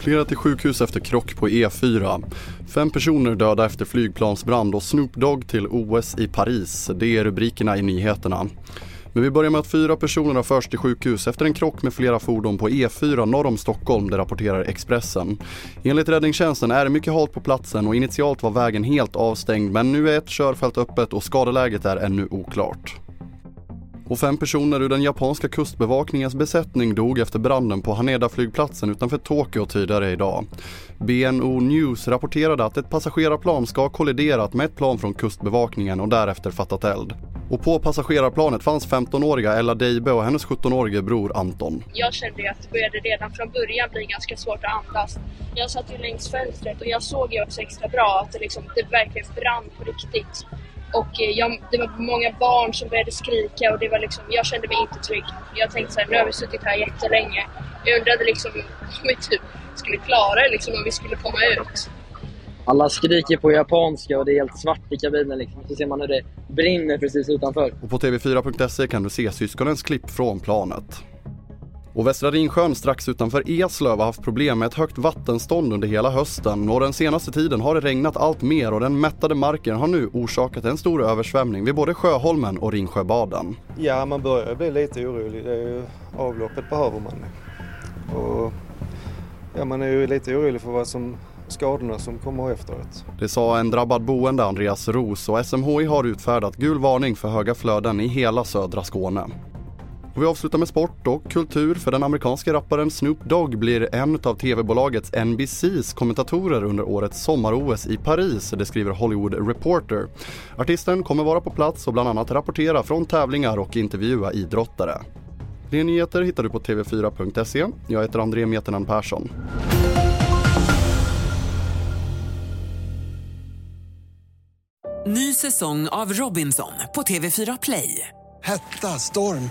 Flera till sjukhus efter krock på E4. Fem personer döda efter flygplansbrand och Snoop Dogg till OS i Paris. Det är rubrikerna i nyheterna. Men vi börjar med att fyra personer har förts till sjukhus efter en krock med flera fordon på E4 norr om Stockholm, det rapporterar Expressen. Enligt räddningstjänsten är det mycket halt på platsen och initialt var vägen helt avstängd men nu är ett körfält öppet och skadeläget är ännu oklart. Och fem personer ur den japanska kustbevakningens besättning dog efter branden på Haneda-flygplatsen utanför Tokyo tidigare idag. BNO News rapporterade att ett passagerarplan ska ha kolliderat med ett plan från kustbevakningen och därefter fattat eld. Och på passagerarplanet fanns 15-åriga Ella Deibe och hennes 17-årige bror Anton. Jag kände ju att det började redan från början bli ganska svårt att andas. Jag satt ju längs fönstret och jag såg ju också extra bra att det, liksom, det verkligen brann på riktigt. Och eh, jag, det var många barn som började skrika och det var liksom, jag kände mig inte trygg. Jag tänkte så här, nu har vi suttit här jättelänge. Jag undrade liksom om vi typ skulle klara det, liksom, om vi skulle komma ut. Alla skriker på japanska och det är helt svart i kabinen liksom. Så ser man hur det brinner precis utanför. Och på tv4.se kan du se syskonens klipp från planet. Och Västra Ringsjön strax utanför Eslöv har haft problem med ett högt vattenstånd under hela hösten och den senaste tiden har det regnat allt mer och den mättade marken har nu orsakat en stor översvämning vid både Sjöholmen och Ringsjöbaden. Ja, man börjar bli lite orolig. Det är ju avloppet behöver man. Och ja, man är ju lite orolig för vad som skadorna som kommer efteråt. Det sa en drabbad boende Andreas Ros och SMHI har utfärdat gul varning för höga flöden i hela södra Skåne. Och vi avslutar med sport och kultur för den amerikanske rapparen Snoop Dogg blir en av tv-bolagets NBCs kommentatorer under årets sommar-OS i Paris, det skriver Hollywood Reporter. Artisten kommer vara på plats och bland annat rapportera från tävlingar och intervjua idrottare. Fler nyheter hittar du på tv4.se. Jag heter André Meternan Persson. Ny säsong av Robinson på TV4 Play. Hetta, storm,